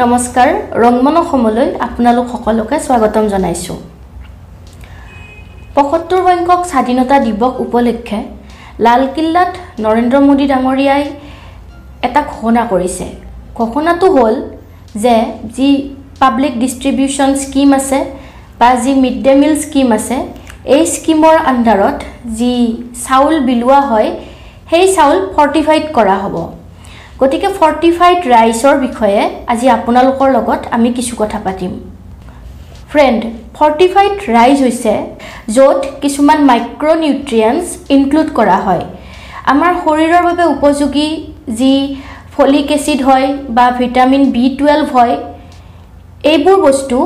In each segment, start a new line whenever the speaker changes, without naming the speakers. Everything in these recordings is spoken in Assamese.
নমস্কাৰ ৰংমন অসমলৈ আপোনালোক সকলোকে স্বাগতম জনাইছোঁ। পঁসত্তৰ সংখ্যক স্বাধীনতা দিৱস উপলক্ষে লালকিল্লাত নৰেন্দ্ৰ মোদী ডাঙৰীয়াই এটা ঘোষণা কৰিছে। ঘোষণাটো হ'ল যে যি পাব্লিক ডিষ্ট্ৰিবিউশ্যন স্কীম আছে বা যি মিড ডে মিল স্কীম আছে এই স্কীমৰ আণ্ডাৰত যি চাউল বিলোৱা হয় সেই চাউল ফৰ্টিফাইড কৰা হ'ব। গতিকে ফৰ্টিফাইড ৰাইচৰ বিষয়ে আজি আপোনালোকৰ লগত আমি কিছু কথা পাতিম। ফ্ৰেণ্ড ফৰ্টিফাইড ৰাইচ হৈছে য'ত কিছুমান মাইক্ৰ'নিউট্ৰিয়েণ্টছ ইনক্লুড কৰা হয়। আমাৰ শৰীৰৰ বাবে উপযোগী যি ফলিক এচিড হয় বা ভিটামিন বি টুৱেলভ হয় এইবোৰ বস্তু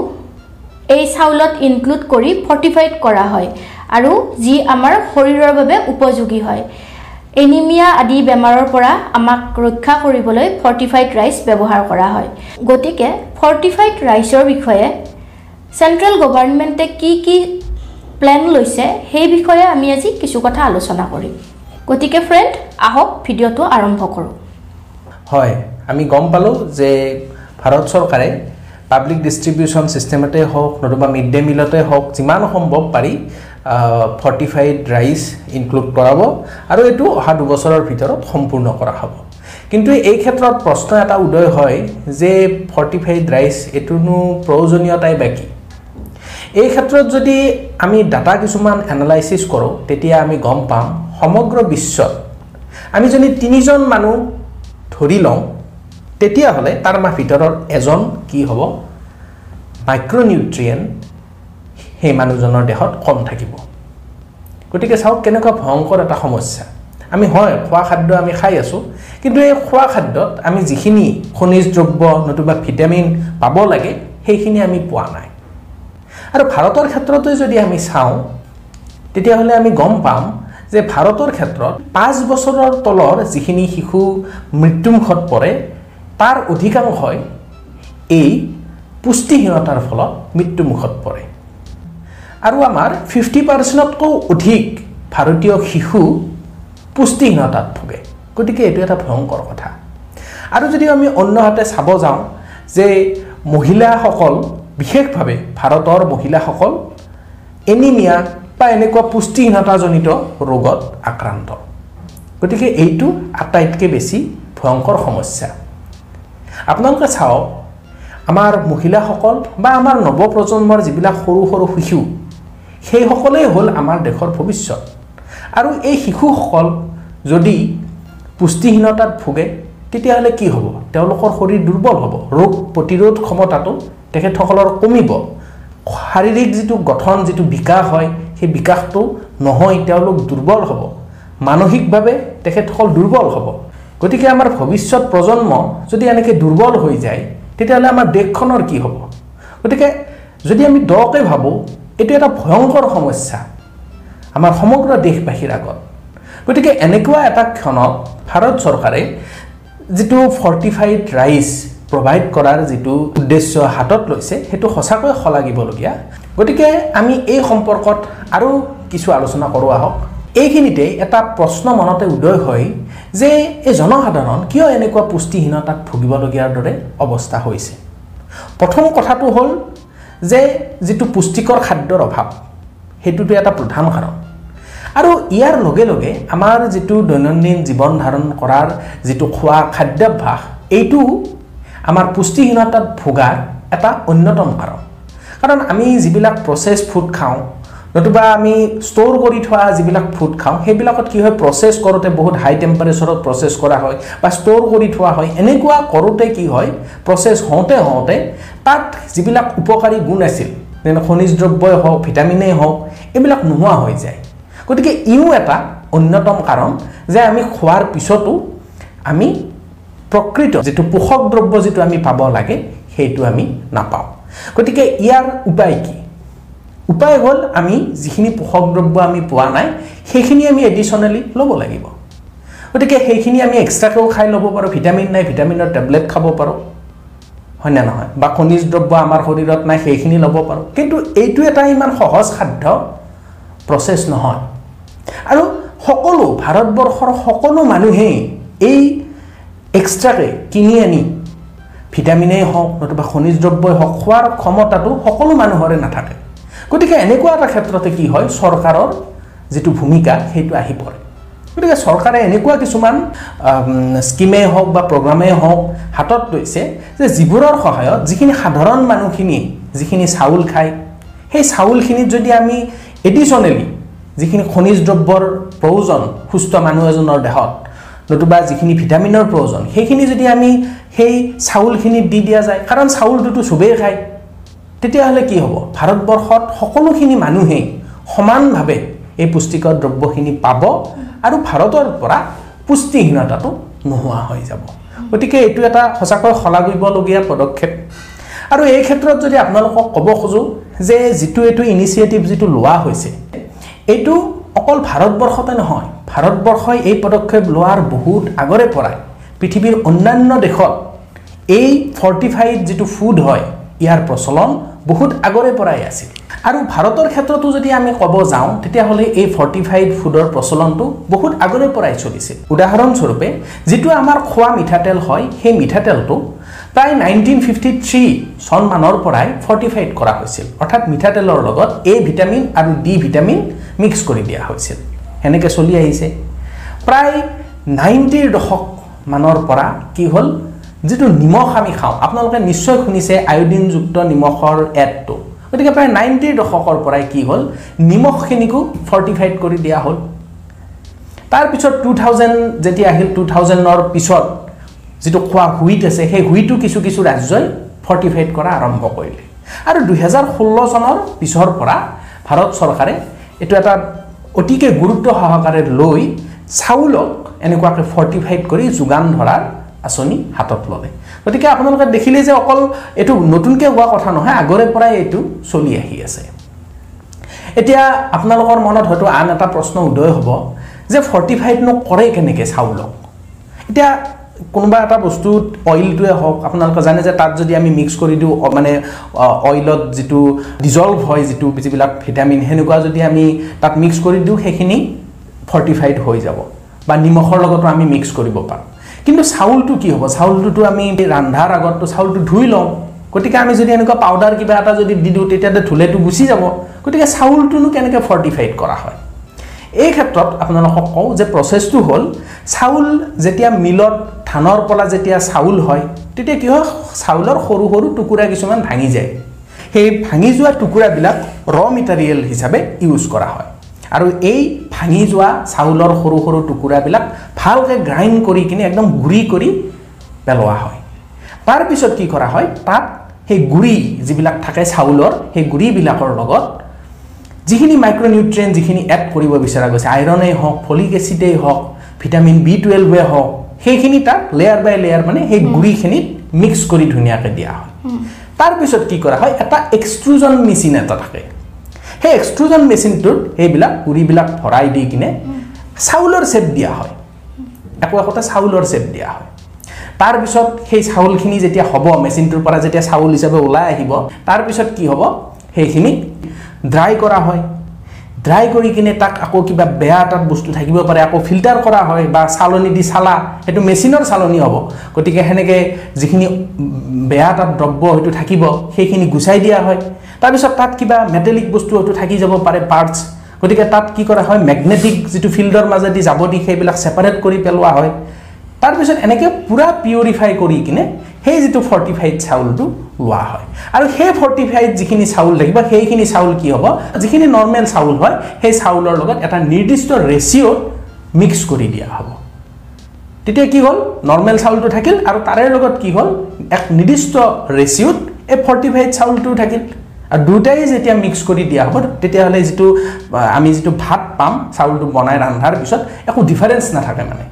এই চাউলত ইনক্লুড কৰি ফৰ্টিফাইড কৰা হয় আৰু যি আমাৰ শৰীৰৰ বাবে উপযোগী হয়। এনিমিয়া আদি বেমাৰৰ পৰা আমাক ৰক্ষা কৰিবলৈ ফৰ্টিফাইড ৰাইচ ব্যৱহাৰ কৰা হয়। গতিকে ফৰ্টিফাইড ৰাইচৰ বিষয়ে চেণ্ট্ৰেল গভৰ্ণমেণ্টে কি কি প্লেন লৈছে সেই বিষয়ে আমি আজি কিছু কথা আলোচনা কৰিম। গতিকে ফ্ৰেণ্ড আহক ভিডিঅ'টো আৰম্ভ কৰোঁ।
হয় আমি গম পালোঁ যে ভাৰত চৰকাৰে পাব্লিক ডিষ্ট্ৰিবিউশ্যন ছিষ্টেমতে হওক নতুবা মিড ডে মিলতে হওক যিমান সম্ভৱ পাৰি ফৰ্টিফাইড ৰাইচ ইনক্লুড কৰাব আৰু এইটো অহা দুবছৰৰ ভিতৰত সম্পূৰ্ণ কৰা হ'ব। কিন্তু এই ক্ষেত্ৰত প্ৰশ্ন এটা উদয় হয় যে ফৰ্টিফাইড ৰাইচ এইটোনো প্ৰয়োজনীয়তাই বা কি? এই ক্ষেত্ৰত যদি আমি ডাটা কিছুমান এনালাইচিছ কৰোঁ তেতিয়া আমি গম পাম সমগ্ৰ বিশ্বত আমি যদি তিনিজন মানুহ ধৰি লওঁ তেতিয়াহ'লে তাৰ মা ভিতৰত এজন কি হ'ব? মাইক্ৰ'নিউট্ৰিয়েণ্ট সেই মানুহজনৰ দেহত কম থাকিব। গতিকে চাওক কেনেকুৱা ভয়ংকৰ এটা সমস্যা। আমি হয় খোৱা খাদ্য আমি খাই আছোঁ কিন্তু এই খোৱা খাদ্যত আমি যিখিনি খনিজ দ্ৰব্য নতুবা ভিটামিন পাব লাগে সেইখিনি আমি পোৱা নাই। আৰু ভাৰতৰ ক্ষেত্ৰতে যদি আমি চাওঁ তেতিয়াহ'লে আমি গম পাম যে ভাৰতৰ ক্ষেত্ৰত পাঁচ বছৰৰ তলৰ যিখিনি শিশু মৃত্যুমুখত পৰে তাৰ অধিকাংশই এই পুষ্টিহীনতাৰ ফলত মৃত্যুমুখত পৰে। আৰু আমাৰ ফিফটি পাৰ্চেণ্টতকৈও অধিক ভাৰতীয় শিশু পুষ্টিহীনতাত ভোগে। গতিকে এইটো এটা ভয়ংকৰ কথা। আৰু যদি আমি অন্যহাতে চাব যাওঁ যে মহিলাসকল বিশেষভাৱে ভাৰতৰ মহিলাসকল এনিমিয়া বা এনেকুৱা পুষ্টিহীনতাজনিত ৰোগত আক্ৰান্ত। গতিকে এইটো আটাইতকৈ বেছি ভয়ংকৰ সমস্যা। আপোনালোকে চাওক আমাৰ মহিলাসকল বা আমাৰ নৱপ্ৰজন্মৰ যিবিলাক সৰু সৰু শিশু সেইসকলেই হ'ল আমাৰ দেশৰ ভৱিষ্যত। আৰু এই শিশুসকল যদি পুষ্টিহীনতাত ভোগে তেতিয়াহ'লে কি হ'ব? তেওঁলোকৰ শৰীৰ দুৰ্বল হ'ব। ৰোগ প্ৰতিৰোধ ক্ষমতাটো তেখেতসকলৰ কমিব। শাৰীৰিক যিটো গঠন যিটো বিকাশ হয় সেই বিকাশটো নহয় তেওঁলোক দুৰ্বল হ'ব। মানসিকভাৱে তেখেতসকল দুৰ্বল হ'ব। গতিকে আমাৰ ভৱিষ্যত প্ৰজন্ম যদি এনেকৈ দুৰ্বল হৈ যায় তেতিয়াহ'লে আমাৰ দেশখনৰ কি হ'ব? গতিকে যদি আমি দকৈ ভাবোঁ এইটো এটা ভয়ংকৰ সমস্যা। আমাৰ সমগ্ৰ দেশবাসীৰ আগত। গতিকে এনেকুৱা এটা ক্ষণত ভাৰত চৰকাৰে যিটো ফৰ্টিফাইড ৰাইচ প্ৰভাইড কৰাৰ যিটো উদ্দেশ্য হাতত লৈছে সেইটো সঁচাকৈ শলাগিবলগীয়া। গতিকে আমি এই সম্পৰ্কত আৰু কিছু আলোচনা কৰোঁ আহক। এইখিনিতে এটা প্ৰশ্ন মনতে উদয় হয় যে এই জনসাধাৰণ কিয় এনেকুৱা পুষ্টিহীনতাত ভুগিবলগীয়াৰ দৰে অৱস্থা হৈছে? প্ৰথম কথাটো হ'ল যে যিটো পুষ্টিকৰ খাদ্যৰ অভাৱ সেইটোতো এটা প্ৰধান কাৰণ। আৰু ইয়াৰ লগে লগে আমাৰ যিটো দৈনন্দিন জীৱন ধাৰণ কৰাৰ যিটো খোৱা খাদ্যাভ্যাস এইটো আমাৰ পুষ্টিহীনতাত ভোগাৰ এটা অন্যতম কাৰণ। কাৰণ আমি যিবিলাক প্ৰচেছ ফুড খাওঁ নতুবা আমি ষ্ট'ৰ কৰি থোৱা যিবিলাক ফুড খাওঁ সেইবিলাকত কি হয় প্ৰচেছ কৰোঁতে বহুত হাই টেম্পাৰেচাৰত প্ৰচেছ কৰা হয় বা ষ্ট'ৰ কৰি থোৱা হয়। এনেকুৱা কৰোঁতে কি হয় প্ৰচেছ হওঁতে হওঁতে তাত যিবিলাক উপকাৰী গুণ আছিল যেনে খনিজ দ্ৰব্যই হওক ভিটামিনেই হওক এইবিলাক নোহোৱা হৈ যায়। গতিকে ইও এটা অন্যতম কাৰণ যে আমি খোৱাৰ পিছতো আমি প্ৰকৃত যিটো পোষক দ্ৰব্য যিটো আমি পাব লাগে সেইটো আমি নাপাওঁ। গতিকে ইয়াৰ উপায় কি? উপায় হ'ল আমি যিখিনি পোষক দ্ৰব্য আমি পোৱা নাই সেইখিনি আমি এডিশ্যনেলি ল'ব লাগিব। গতিকে সেইখিনি আমি এক্সট্ৰাকৈও খাই ল'ব পাৰোঁ ভিটামিন নাই ভিটামিনৰ টেবলেট খাব পাৰোঁ। হয়নে নহয়? বা খনিজ দ্ৰব্য আমাৰ শৰীৰত নাই সেইখিনি ল'ব পাৰোঁ। কিন্তু এইটো এটা ইমান সহজ সাধ্য প্ৰচেছ নহয়। আৰু সকলো ভাৰতবৰ্ষৰ সকলো মানুহেই এই এক্সট্ৰাকৈ কিনি আনি ভিটামিনেই হওক নতুবা খনিজ দ্ৰব্যই হওক খোৱাৰ ক্ষমতাটো সকলো মানুহৰে নাথাকে। গতিকে এনেকুৱা এটা ক্ষেত্ৰতে কি হয় চৰকাৰৰ যিটো ভূমিকা সেইটো আহি পৰে। গতিকে চৰকাৰে এনেকুৱা কিছুমান স্কীমেই হওক বা প্ৰগ্ৰামেই হওক হাতত লৈছে যে যিবোৰৰ সহায়ত যিখিনি সাধাৰণ মানুহখিনি যিখিনি চাউল খায় সেই চাউলখিনিত যদি আমি এডিশ্যনেলি যিখিনি খনিজ দ্ৰব্যৰ প্ৰয়োজন সুস্থ মানুহ এজনৰ দেহত নতুবা যিখিনি ভিটামিনৰ প্ৰয়োজন সেইখিনি যদি আমি সেই চাউলখিনিত দি দিয়া যায় কাৰণ চাউলটোতো চবেই খায়। তেতিয়াহ'লে কি হ'ব? ভাৰতবৰ্ষত সকলোখিনি মানুহেই সমানভাৱে এই পুষ্টিকৰ দ্ৰব্যখিনি পাব আৰু ভাৰতৰ পৰা পুষ্টিহীনতাটো নোহোৱা হৈ যাব। গতিকে এইটো এটা সঁচাকৈ শলাগিবলগীয়া পদক্ষেপ। আৰু এই ক্ষেত্ৰত যদি আপোনালোকক ক'ব খোজোঁ যে যিটো এইটো ইনিচিয়েটিভ যিটো লোৱা হৈছে এইটো অকল ভাৰতবৰ্ষতে নহয় ভাৰতবৰ্ষই এই পদক্ষেপ লোৱাৰ বহুত আগৰে পৰাই পৃথিৱীৰ অন্যান্য দেশত এই ফৰ্টিফাইড যিটো ফুড হয় ইয়াৰ প্ৰচলন বহুত আগৰে পৰাই আছিল। আৰু ভাৰতৰ ক্ষেত্ৰতো যদি আমি ক'ব যাওঁ তেতিয়াহ'লে এই ফৰ্টিফাইড ফুডৰ প্ৰচলনটো বহুত আগৰে পৰাই চলিছিল। উদাহৰণস্বৰূপে যিটো আমাৰ খোৱা মিঠাতেল হয় সেই মিঠাতেলটো প্ৰায় নাইনটিন ফিফটি থ্ৰী চনমানৰ পৰাই ফৰ্টিফাইড কৰা হৈছিল। অৰ্থাৎ মিঠাতেলৰ লগত এ ভিটামিন আৰু ডি ভিটামিন মিক্স কৰি দিয়া হৈছিল। সেনেকৈ চলি আহিছে। প্ৰায় নাইণ্টিৰ দশক মানৰ পৰা কি হ'ল? যিটো নিমখ আমি খাওঁ আপোনালোকে নিশ্চয় শুনিছে আয়ডিনযুক্ত নিমখৰ এডটো গতিকে প্ৰায় নাইণ্টিৰ দশকৰ পৰাই কি হ'ল নিমখখিনিকো ফৰ্টিফাইড কৰি দিয়া হ'ল। তাৰপিছত টু থাউজেণ্ড যেতিয়া আহিল টু থাউজেণ্ডৰ পিছত যিটো খোৱা হুইট আছে সেই হুইটো কিছু কিছু ৰাজ্যই ফৰ্টিফাইড কৰা আৰম্ভ কৰিলে। আৰু দুহেজাৰ ষোল্ল চনৰ পিছৰ পৰা ভাৰত চৰকাৰে এইটো এটা অতিকে গুৰুত্ব সহকাৰে লৈ চাউলক এনেকুৱাকৈ ফৰ্টিফাইড কৰি যোগান ধৰাৰ আঁচনি হাতত ল'লে। গতিকে আপোনালোকে দেখিলে যে অকল এইটো নতুনকৈ হোৱা কথা নহয় আগৰে পৰাই এইটো চলি আহি আছে। এতিয়া আপোনালোকৰ মনত হয়তো আন এটা প্ৰশ্ন উদয় হ'ব যে ফৰ্টিফাইডনো কৰে কেনেকৈ চাউলক? এতিয়া কোনোবা এটা বস্তুত অইলটোৱে হওক আপোনালোকে জানে যে তাত যদি আমি মিক্স কৰি দিওঁ মানে অইলত যিটো ডিজল্ভ হয় যিটো যিবিলাক ভিটামিন সেনেকুৱা যদি আমি তাত মিক্স কৰি দিওঁ সেইখিনি ফৰ্টিফাইড হৈ যাব। বা নিমখৰ লগতো আমি মিক্স কৰিব পাৰোঁ। কিন্তু চাউলটো কি হ'ব? চাউলটোতো আমি ৰন্ধাৰ আগততো চাউলটো ধুই লওঁ। গতিকে আমি যদি এনেকুৱা পাউডাৰ কিবা এটা যদি দি দিওঁ তেতিয়াতে ধুলেতো গুচি যাব। গতিকে চাউলটোনো কেনেকৈ ফৰ্টিফাইড কৰা হয়? এই ক্ষেত্ৰত আপোনালোকক কওঁ যে প্ৰচেছটো হ'ল চাউল যেতিয়া মিলত ধানৰ পৰা যেতিয়া চাউল হয় তেতিয়া কি হয়? চাউলৰ সৰু সৰু টুকুৰা কিছুমান ভাঙি যায়। সেই ভাঙি যোৱা টুকুৰাবিলাক ৰ মেটেৰিয়েল হিচাপে ইউজ কৰা হয়। আৰু এই ভাঙি যোৱা চাউলৰ সৰু সৰু টুকুৰাবিলাক ভালকৈ গ্ৰাইণ্ড কৰি কিনে একদম গুড়ি কৰি পেলোৱা হয়। তাৰপিছত কি কৰা হয় তাত সেই গুড়ি যিবিলাক থাকে চাউলৰ সেই গুড়িবিলাকৰ লগত যিখিনি মাইক্ৰনিউট্ৰিয়েণ্ট যিখিনি এড কৰিব বিচৰা গৈছে আইৰণেই হওক ফলিক এচিডেই হওক ভিটামিন বি টুৱেলভে হওক সেইখিনি তাত লেয়াৰ বাই লেয়াৰ মানে সেই গুড়িখিনিত মিক্স কৰি ধুনীয়াকৈ দিয়া হয়। তাৰপিছত কি কৰা হয় এটা এক্সট্ৰুজন মেচিন এটা থাকে। সেই এক্সট্ৰুজন মেচিনটোত সেইবিলাক গুড়িবিলাক ভৰাই দি কিনে চাউলৰ চেপ দিয়া হয়। একো একোটা চাউলৰ চেপ দিয়া হয়। তাৰপিছত সেই চাউলখিনি যেতিয়া হ'ব মেচিনটোৰ পৰা যেতিয়া চাউল হিচাপে ওলাই আহিব তাৰপিছত কি হ'ব? সেইখিনি ড্ৰাই কৰা হয়। ড্ৰাই কৰি কিনে তাক আকৌ কিবা বেয়া তাত বস্তু থাকিব পাৰে আকৌ ফিল্টাৰ কৰা হয় বা চালনি দি চালা সেইটো মেচিনৰ চালনি হ'ব। গতিকে সেনেকৈ যিখিনি বেয়া তাত দ্ৰব্য হয়তো থাকিব সেইখিনি গুচাই দিয়া হয়। তাৰপিছত তাত কিবা মেটেলিক বস্তু হয়তো থাকি যাব পাৰে পাৰ্টছ গতিকে তাত কি কৰা হয় মেগনেটিক যিটো ফিল্ডৰ মাজেদি যাব দি সেইবিলাক ছেপাৰেট কৰি পেলোৱা হয়। তাৰপিছত এনেকৈ পূৰা পিউৰিফাই কৰি কিনে সেই যিটো ফৰ্টিফাইড চাউলটো লোৱা হয়। আৰু সেই ফৰ্টিফাইড যিখিনি চাউল থাকিব সেইখিনি চাউল কি হ'ব? যিখিনি নৰ্মেল চাউল হয় সেই চাউলৰ লগত এটা নিৰ্দিষ্ট ৰেচিঅ'ত মিক্স কৰি দিয়া হ'ব। তেতিয়া কি হ'ল? নৰ্মেল চাউলটো থাকিল আৰু তাৰে লগত কি হ'ল? এক নিৰ্দিষ্ট ৰেচিঅ'ত এই ফৰ্টিফাইড চাউলটোও থাকিল। আৰু দুটাই যেতিয়া মিক্স কৰি দিয়া হ'ব তেতিয়াহ'লে যিটো আমি যিটো ভাত পাম চাউলটো বনাই ৰন্ধাৰ পিছত একো ডিফাৰেঞ্চ নাথাকে মানে।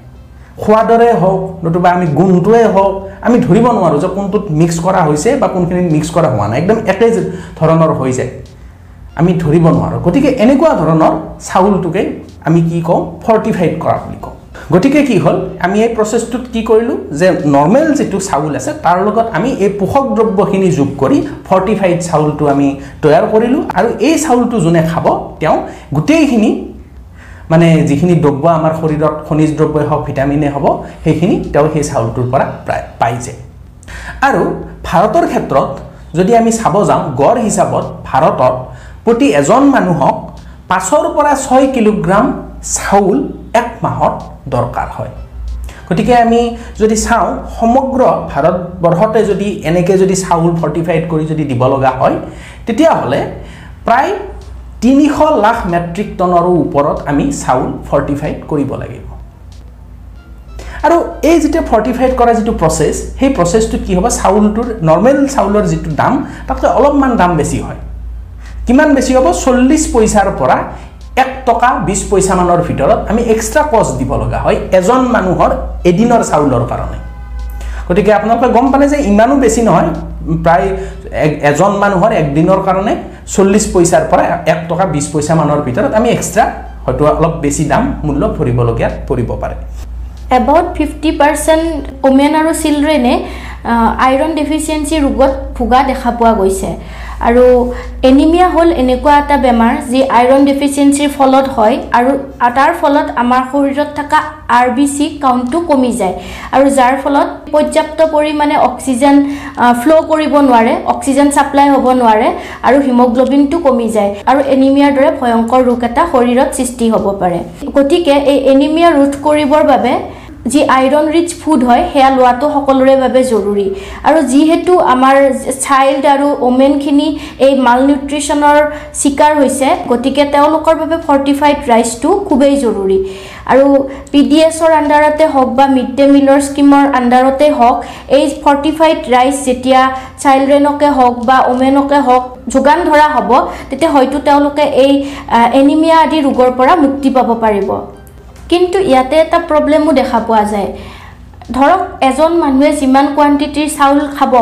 সোৱাদৰে হওক নতুবা আমি গোন্ধটোৱে হওক আমি ধৰিব নোৱাৰোঁ যে কোনটোত মিক্স কৰা হৈছে বা কোনখিনিত মিক্স কৰা হোৱা নাই। একদম একে ধৰণৰ হৈ যায়। আমি ধৰিব নোৱাৰোঁ। গতিকে এনেকুৱা ধৰণৰ চাউলটোকে আমি কি কওঁ? ফৰ্টিফাইড কৰা বুলি কওঁ। গতিকে কি হ'ল? আমি এই প্ৰচেছটোত কি কৰিলোঁ? যে নৰ্মেল যিটো চাউল আছে তাৰ লগত আমি এই পোষক দ্ৰব্যখিনি যোগ কৰি ফৰ্টিফাইড চাউলটো আমি তৈয়াৰ কৰিলোঁ। আৰু এই চাউলটো যোনে খাব তেওঁ গোটেইখিনি মানে যিখিনি দ্ৰব্য আমাৰ শৰীৰত খনিজ দ্ৰব্যই হওক ভিটামিনে হ'ব সেইখিনি তেওঁ সেই চাউলটোৰ পৰা প্ৰায় পাই যায় আৰু ভাৰতৰ ক্ষেত্ৰত যদি আমি চাব যাওঁ গড় হিচাপত ভাৰতত প্ৰতি এজন মানুহক পাঁচৰ পৰা ছয় কিলোগ্ৰাম চাউল এক মাহত দৰকাৰ হয়। গতিকে আমি যদি চাওঁ সমগ্ৰ ভাৰতবৰ্ষতে যদি এনেকৈ যদি চাউল ফৰ্টিফাইড কৰি যদি দিব লগা হয় তেতিয়াহ'লে প্ৰায় তিনিশ লাখ মেট্ৰিক টনৰো ওপৰত আমি চাউল ফৰ্টিফাইড কৰিব লাগিব। আৰু এই যেতিয়া ফৰ্টিফাইড কৰা যিটো প্ৰচেছ সেই প্ৰচেছটোত কি হ'ব? চাউলটোৰ নৰ্মেল চাউলৰ যিটো দাম তাতকৈ অলপমান দাম বেছি হয়। কিমান বেছি হ'ব? চল্লিছ পইচাৰ পৰা এক টকা বিছ পইচামানৰ ভিতৰত আমি এক্সট্ৰা কষ্ট দিব লগা হয় এজন মানুহৰ এদিনৰ চাউলৰ কাৰণে। গতিকে আপোনালোকে গম পালে যে ইমানো বেছি নহয় প্ৰায় এজন মানুহৰ একদিনৰ কাৰণে চল্লিছ পইচাৰ পৰা এক টকা বিছ পইচামানৰ ভিতৰত আমি এক্সট্ৰা হয়তো অলপ বেছি দাম মূল্য ভৰিবলগীয়াত পৰিব পাৰে।
এবাউট ফিফটি পাৰ্চেণ্ট ওমেন আৰু চিলড্ৰেনে আইৰণ ডেফিচিয়েঞ্চি ৰোগত ভোগা দেখা পোৱা গৈছে। আৰু এনিমিয়া হ'ল এনেকুৱা এটা বেমাৰ যি আইৰণ ডেফিচিয়েঞ্চিৰ ফলত হয় আৰু তাৰ ফলত আমাৰ শৰীৰত থকা আৰ বি চি কাউণ্টটো কমি যায়। আৰু যাৰ ফলত পৰ্যাপ্ত পৰিমাণে অক্সিজেন ফ্ল' কৰিব নোৱাৰে অক্সিজেন ছাপ্লাই হ'ব নোৱাৰে আৰু হিমগ্ল'বিনটো কমি যায় আৰু এনিমিয়াৰ দৰে ভয়ংকৰ ৰোগ এটা শৰীৰত সৃষ্টি হ'ব পাৰে। গতিকে এই এনিমিয়া ৰোধ কৰিবৰ বাবে যি আইৰণ ৰিচ ফুড হয় সেয়া লোৱাটো সকলোৰে বাবে জৰুৰী। আৰু যিহেতু আমাৰ চাইল্ড আৰু ওমেনখিনি এই মাল নিউট্ৰিশ্যনৰ চিকাৰ হৈছে গতিকে তেওঁলোকৰ বাবে ফৰ্টিফাইড ৰাইচটো খুবেই জৰুৰী। আৰু পি ডি এছৰ আণ্ডাৰতে হওক বা মিড ডে মিলৰ স্কিমৰ আণ্ডাৰতে হওক এই ফৰ্টিফাইড ৰাইচ যেতিয়া চাইল্ড্ৰেনকে হওক বা ওমেনকে হওক যোগান ধৰা হ'ব তেতিয়া হয়তো তেওঁলোকে এই এনিমিয়া আদি ৰোগৰ পৰা মুক্তি পাব পাৰিব। কিন্তু ইয়াতে এটা প্ৰব্লেমো দেখা পোৱা যায়। ধৰক এজন মানুহে যিমান কোৱাণ্টিটিৰ চাউল খাব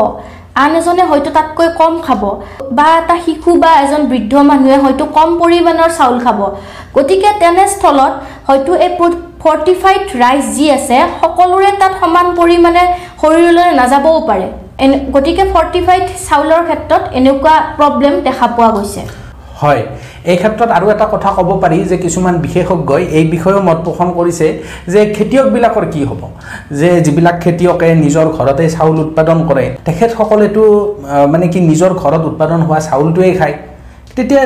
আন এজনে হয়তো তাতকৈ কম খাব বা এটা শিশু বা এজন বৃদ্ধ মানুহে হয়তো কম পৰিমাণৰ চাউল খাব। গতিকে তেনেস্থলত হয়তো এই ফৰ্টিফাইড ৰাইচ যি আছে সকলোৰে তাত সমান পৰিমাণে শৰীৰলৈ নাযাবও পাৰে। এনে গতিকে ফৰ্টিফাইড চাউলৰ ক্ষেত্ৰত এনেকুৱা প্ৰব্লেম দেখা পোৱা গৈছে।
হয়। এই ক্ষেত্ৰত আৰু এটা কথা ক'ব পাৰি যে কিছুমান বিশেষজ্ঞই এই বিষয়েও মত পোষণ কৰিছে যে খেতিয়কবিলাকৰ কি হ'ব? যে যিবিলাক খেতিয়কে নিজৰ ঘৰতে চাউল উৎপাদন কৰে তেখেতসকলেতো মানে কি নিজৰ ঘৰত উৎপাদন হোৱা চাউলটোৱেই খায়। তেতিয়া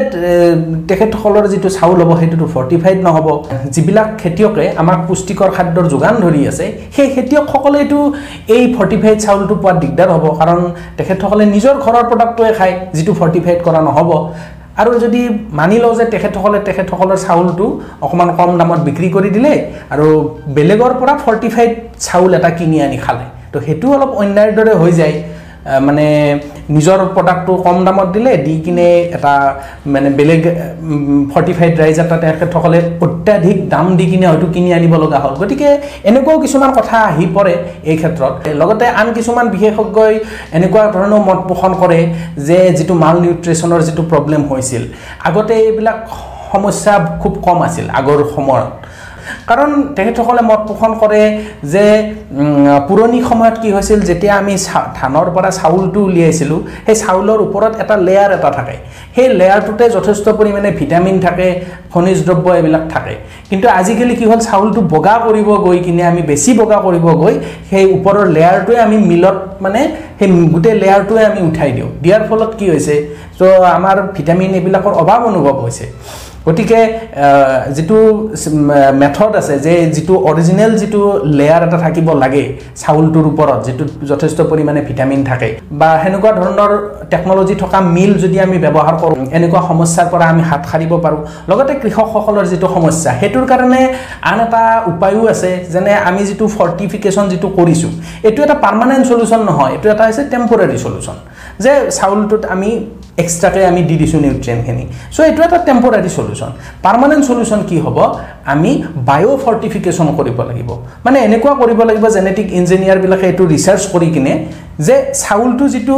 তেখেতসকলৰ যিটো চাউল হ'ব সেইটোতো ফৰ্টিফাইড নহ'ব। যিবিলাক খেতিয়কে আমাক পুষ্টিকৰ খাদ্যৰ যোগান ধৰি আছে সেই খেতিয়কসকলেতো এই ফৰ্টিফাইড চাউলটো পোৱাত দিগদাৰ হ'ব। কাৰণ তেখেতসকলে নিজৰ ঘৰৰ প্ৰডাক্টটোৱে খায় যিটো ফৰ্টিফাইড কৰা নহ'ব। আৰু যদি মানি লওঁ যে তেখেতসকলে তেখেতসকলৰ চাউলটো অকণমান কম দামত বিক্ৰী কৰি দিলে আৰু বেলেগৰ পৰা ফৰ্টিফাইড চাউল এটা কিনি আনি খালে। তো সেইটো অলপ অন্যায়ৰ দৰে হৈ যায়। মানে নিজৰ প্ৰডাক্টটো কম দামত দিলে দি কিনে এটা মানে বেলেগ ফৰ্টিফাইড ৰাইজ এটা তেখেতসকলে অত্যাধিক দাম দি কিনে হয়তো কিনি আনিব লগা হ'ল। গতিকে এনেকুৱাও কিছুমান কথা আহি পৰে এই ক্ষেত্ৰত। লগতে আন কিছুমান বিশেষজ্ঞই এনেকুৱা ধৰণৰ মত পোষণ কৰে যে যিটো মাল নিউট্ৰিশ্যনৰ যিটো প্ৰব্লেম হৈছিল আগতে এইবিলাক সমস্যা খুব কম আছিল আগৰ সময়ত। কাৰণ তেখেতসকলে মত পোষণ কৰে যে পুৰণি সময়ত কি হৈছিল যেতিয়া আমি ধানৰ পৰা চাউলটো উলিয়াইছিলোঁ সেই চাউলৰ ওপৰত এটা লেয়াৰ এটা থাকে। সেই লেয়াৰটোতে যথেষ্ট পৰিমাণে ভিটামিন থাকে খনিজ দ্ৰব্য এইবিলাক থাকে। কিন্তু আজিকালি কি হ'ল চাউলটো বগা কৰিব গৈ কিনে আমি বেছি বগা কৰিব গৈ সেই ওপৰৰ লেয়াৰটোৱে আমি মিলত মানে সেই গোটেই লেয়াৰটোৱে আমি উঠাই দিওঁ। দিয়াৰ ফলত কি হৈছে ত' আমাৰ ভিটামিন এইবিলাকৰ অভাৱ অনুভৱ হৈছে। গতিকে যিটো মেথড আছে যে যিটো অৰিজিনেল যিটো লেয়াৰ এটা থাকিব লাগে চাউলটোৰ ওপৰত যিটো যথেষ্ট পৰিমাণে ভিটামিন থাকে বা সেনেকুৱা ধৰণৰ টেকন'লজি থকা মিল যদি আমি ব্যৱহাৰ কৰোঁ এনেকুৱা সমস্যাৰ পৰা আমি হাত সাৰিব পাৰোঁ লগতে কৃষকসকলৰ যিটো সমস্যা সেইটোৰ কাৰণে আন এটা উপায়ো আছে যেনে আমি যিটো ফৰ্টিফিকেশ্যন যিটো কৰিছোঁ এইটো এটা পাৰ্মানেণ্ট চলিউশ্যন নহয় এইটো এটা হৈছে টেম্পৰাৰী চলিউশ্যন যে চাউলটোত আমি এক্সট্ৰাকৈ আমি দি দিছোঁ নিউট্ৰিয়েণ্টখিনি চ' এইটো এটা টেম্পৰাৰী চলিউশ্যন পাৰ্মানেণ্ট চলিউশ্যন কি হ'ব? আমি বায়' ফৰ্টিফিকেশ্যন কৰিব লাগিব। মানে এনেকুৱা কৰিব লাগিব জেনেটিক ইঞ্জিনিয়াৰবিলাকে এইটো ৰিচাৰ্চ কৰি কিনে যে চাউলটো যিটো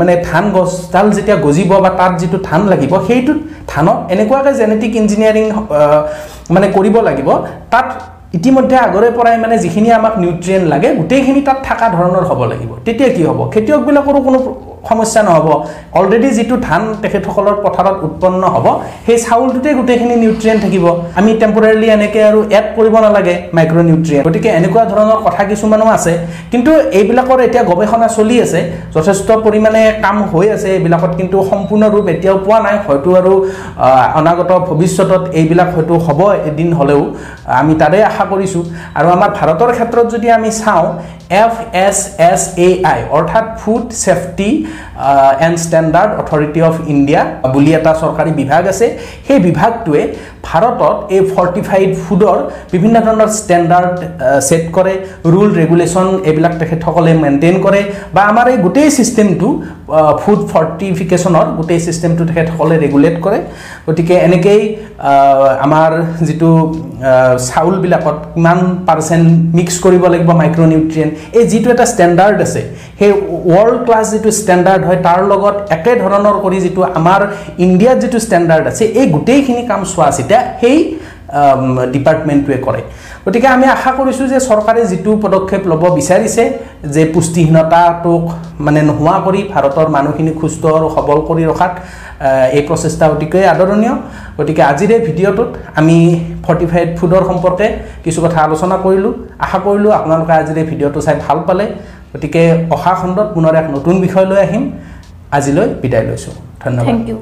মানে ধান গছডাল যেতিয়া গজিব বা তাত যিটো ধান লাগিব সেইটোত ধানত এনেকুৱাকৈ জেনেটিক ইঞ্জিনিয়াৰিং মানে কৰিব লাগিব। তাত ইতিমধ্যে আগৰে পৰাই মানে যিখিনি আমাক নিউট্ৰিয়েণ্ট লাগে গোটেইখিনি তাত থকা ধৰণৰ হ'ব লাগিব। তেতিয়া কি হ'ব? খেতিয়কবিলাকৰো কোনো সমস্যা নহ'ব। অলৰেডি যিটো ধান তেখেতসকলৰ পথাৰত উৎপন্ন হ'ব সেই চাউলটোতে গোটেইখিনি নিউট্ৰিয়েণ্ট থাকিব। আমি টেম্পৰেলি এনেকৈ আৰু এড কৰিব নালাগে মাইক্ৰ' নিউট্ৰিয়েণ্ট গতিকে এনেকুৱা ধৰণৰ কথা কিছুমানো আছে। কিন্তু এইবিলাকৰ এতিয়া গৱেষণা চলি আছে। যথেষ্ট পৰিমাণে কাম হৈ আছে। এইবিলাকত কিন্তু সম্পূৰ্ণ ৰূপ এতিয়াও পোৱা নাই। হয়তো আৰু অনাগত ভৱিষ্যতত এইবিলাক হয়তো হ'ব এদিন হ'লেও। আমি তাৰে আশা কৰিছোঁ। আৰু আমাৰ ভাৰতৰ ক্ষেত্ৰত যদি আমি চাওঁ F S S A I অৰ্থাৎ food safety and standard authority of India বুলি এটা চৰকাৰী বিভাগ আছে। সেই বিভাগটোৱে ভাৰতত এই ফৰ্টিফাইড ফুডৰ বিভিন্ন ধৰণৰ ষ্টেণ্ডাৰ্ড ছেট কৰে ৰুল ৰেগুলেশ্যন এইবিলাক তেখেতসকলে মেইনটেইন কৰে বা আমাৰ এই গোটেই ছিষ্টেমটো ফুড ফৰ্টিফিকেশ্যনৰ গোটেই ছিষ্টেমটো তেখেতসকলে ৰেগুলেট কৰে। গতিকে এনেকেই আমাৰ যিটো চাউলবিলাকত কিমান পাৰ্চেণ্ট মিক্স কৰিব লাগিব মাইক্ৰ' নিউট্ৰিয়েণ্ট এই যিটো এটা ষ্টেণ্ডাৰ্ড আছে সেই ৱৰ্ল্ড ক্লাছ যিটো ষ্টেণ্ডাৰ্ড হয় তাৰ লগত একে ধৰণৰ কৰি যিটো আমাৰ ইণ্ডিয়াত যিটো ষ্টেণ্ডাৰ্ড আছে এই গোটেইখিনি কাম চোৱা চিতা সেই ডিপাৰ্টমেণ্টটোৱে কৰে। গতিকে আমি আশা কৰিছোঁ যে চৰকাৰে যিটো পদক্ষেপ ল'ব বিচাৰিছে যে পুষ্টিহীনতাটোক মানে নোহোৱা কৰি ভাৰতৰ মানুহখিনি সুস্থ আৰু সবল কৰি ৰখাত এই প্ৰচেষ্টা অতিকৈ আদৰণীয়। গতিকে আজিৰ এই ভিডিঅ'টোত আমি ফৰ্টিফাইড ফুডৰ সম্পৰ্কে কিছু কথা আলোচনা কৰিলোঁ। আশা কৰিলোঁ আপোনালোকে আজিৰ এই ভিডিঅ'টো চাই ভাল পালে। গতিকে অহা খণ্ডত পুনৰ এক নতুন বিষয় লৈ আহিম। আজিলৈ বিদায় লৈছোঁ। ধন্যবাদ।
Thank U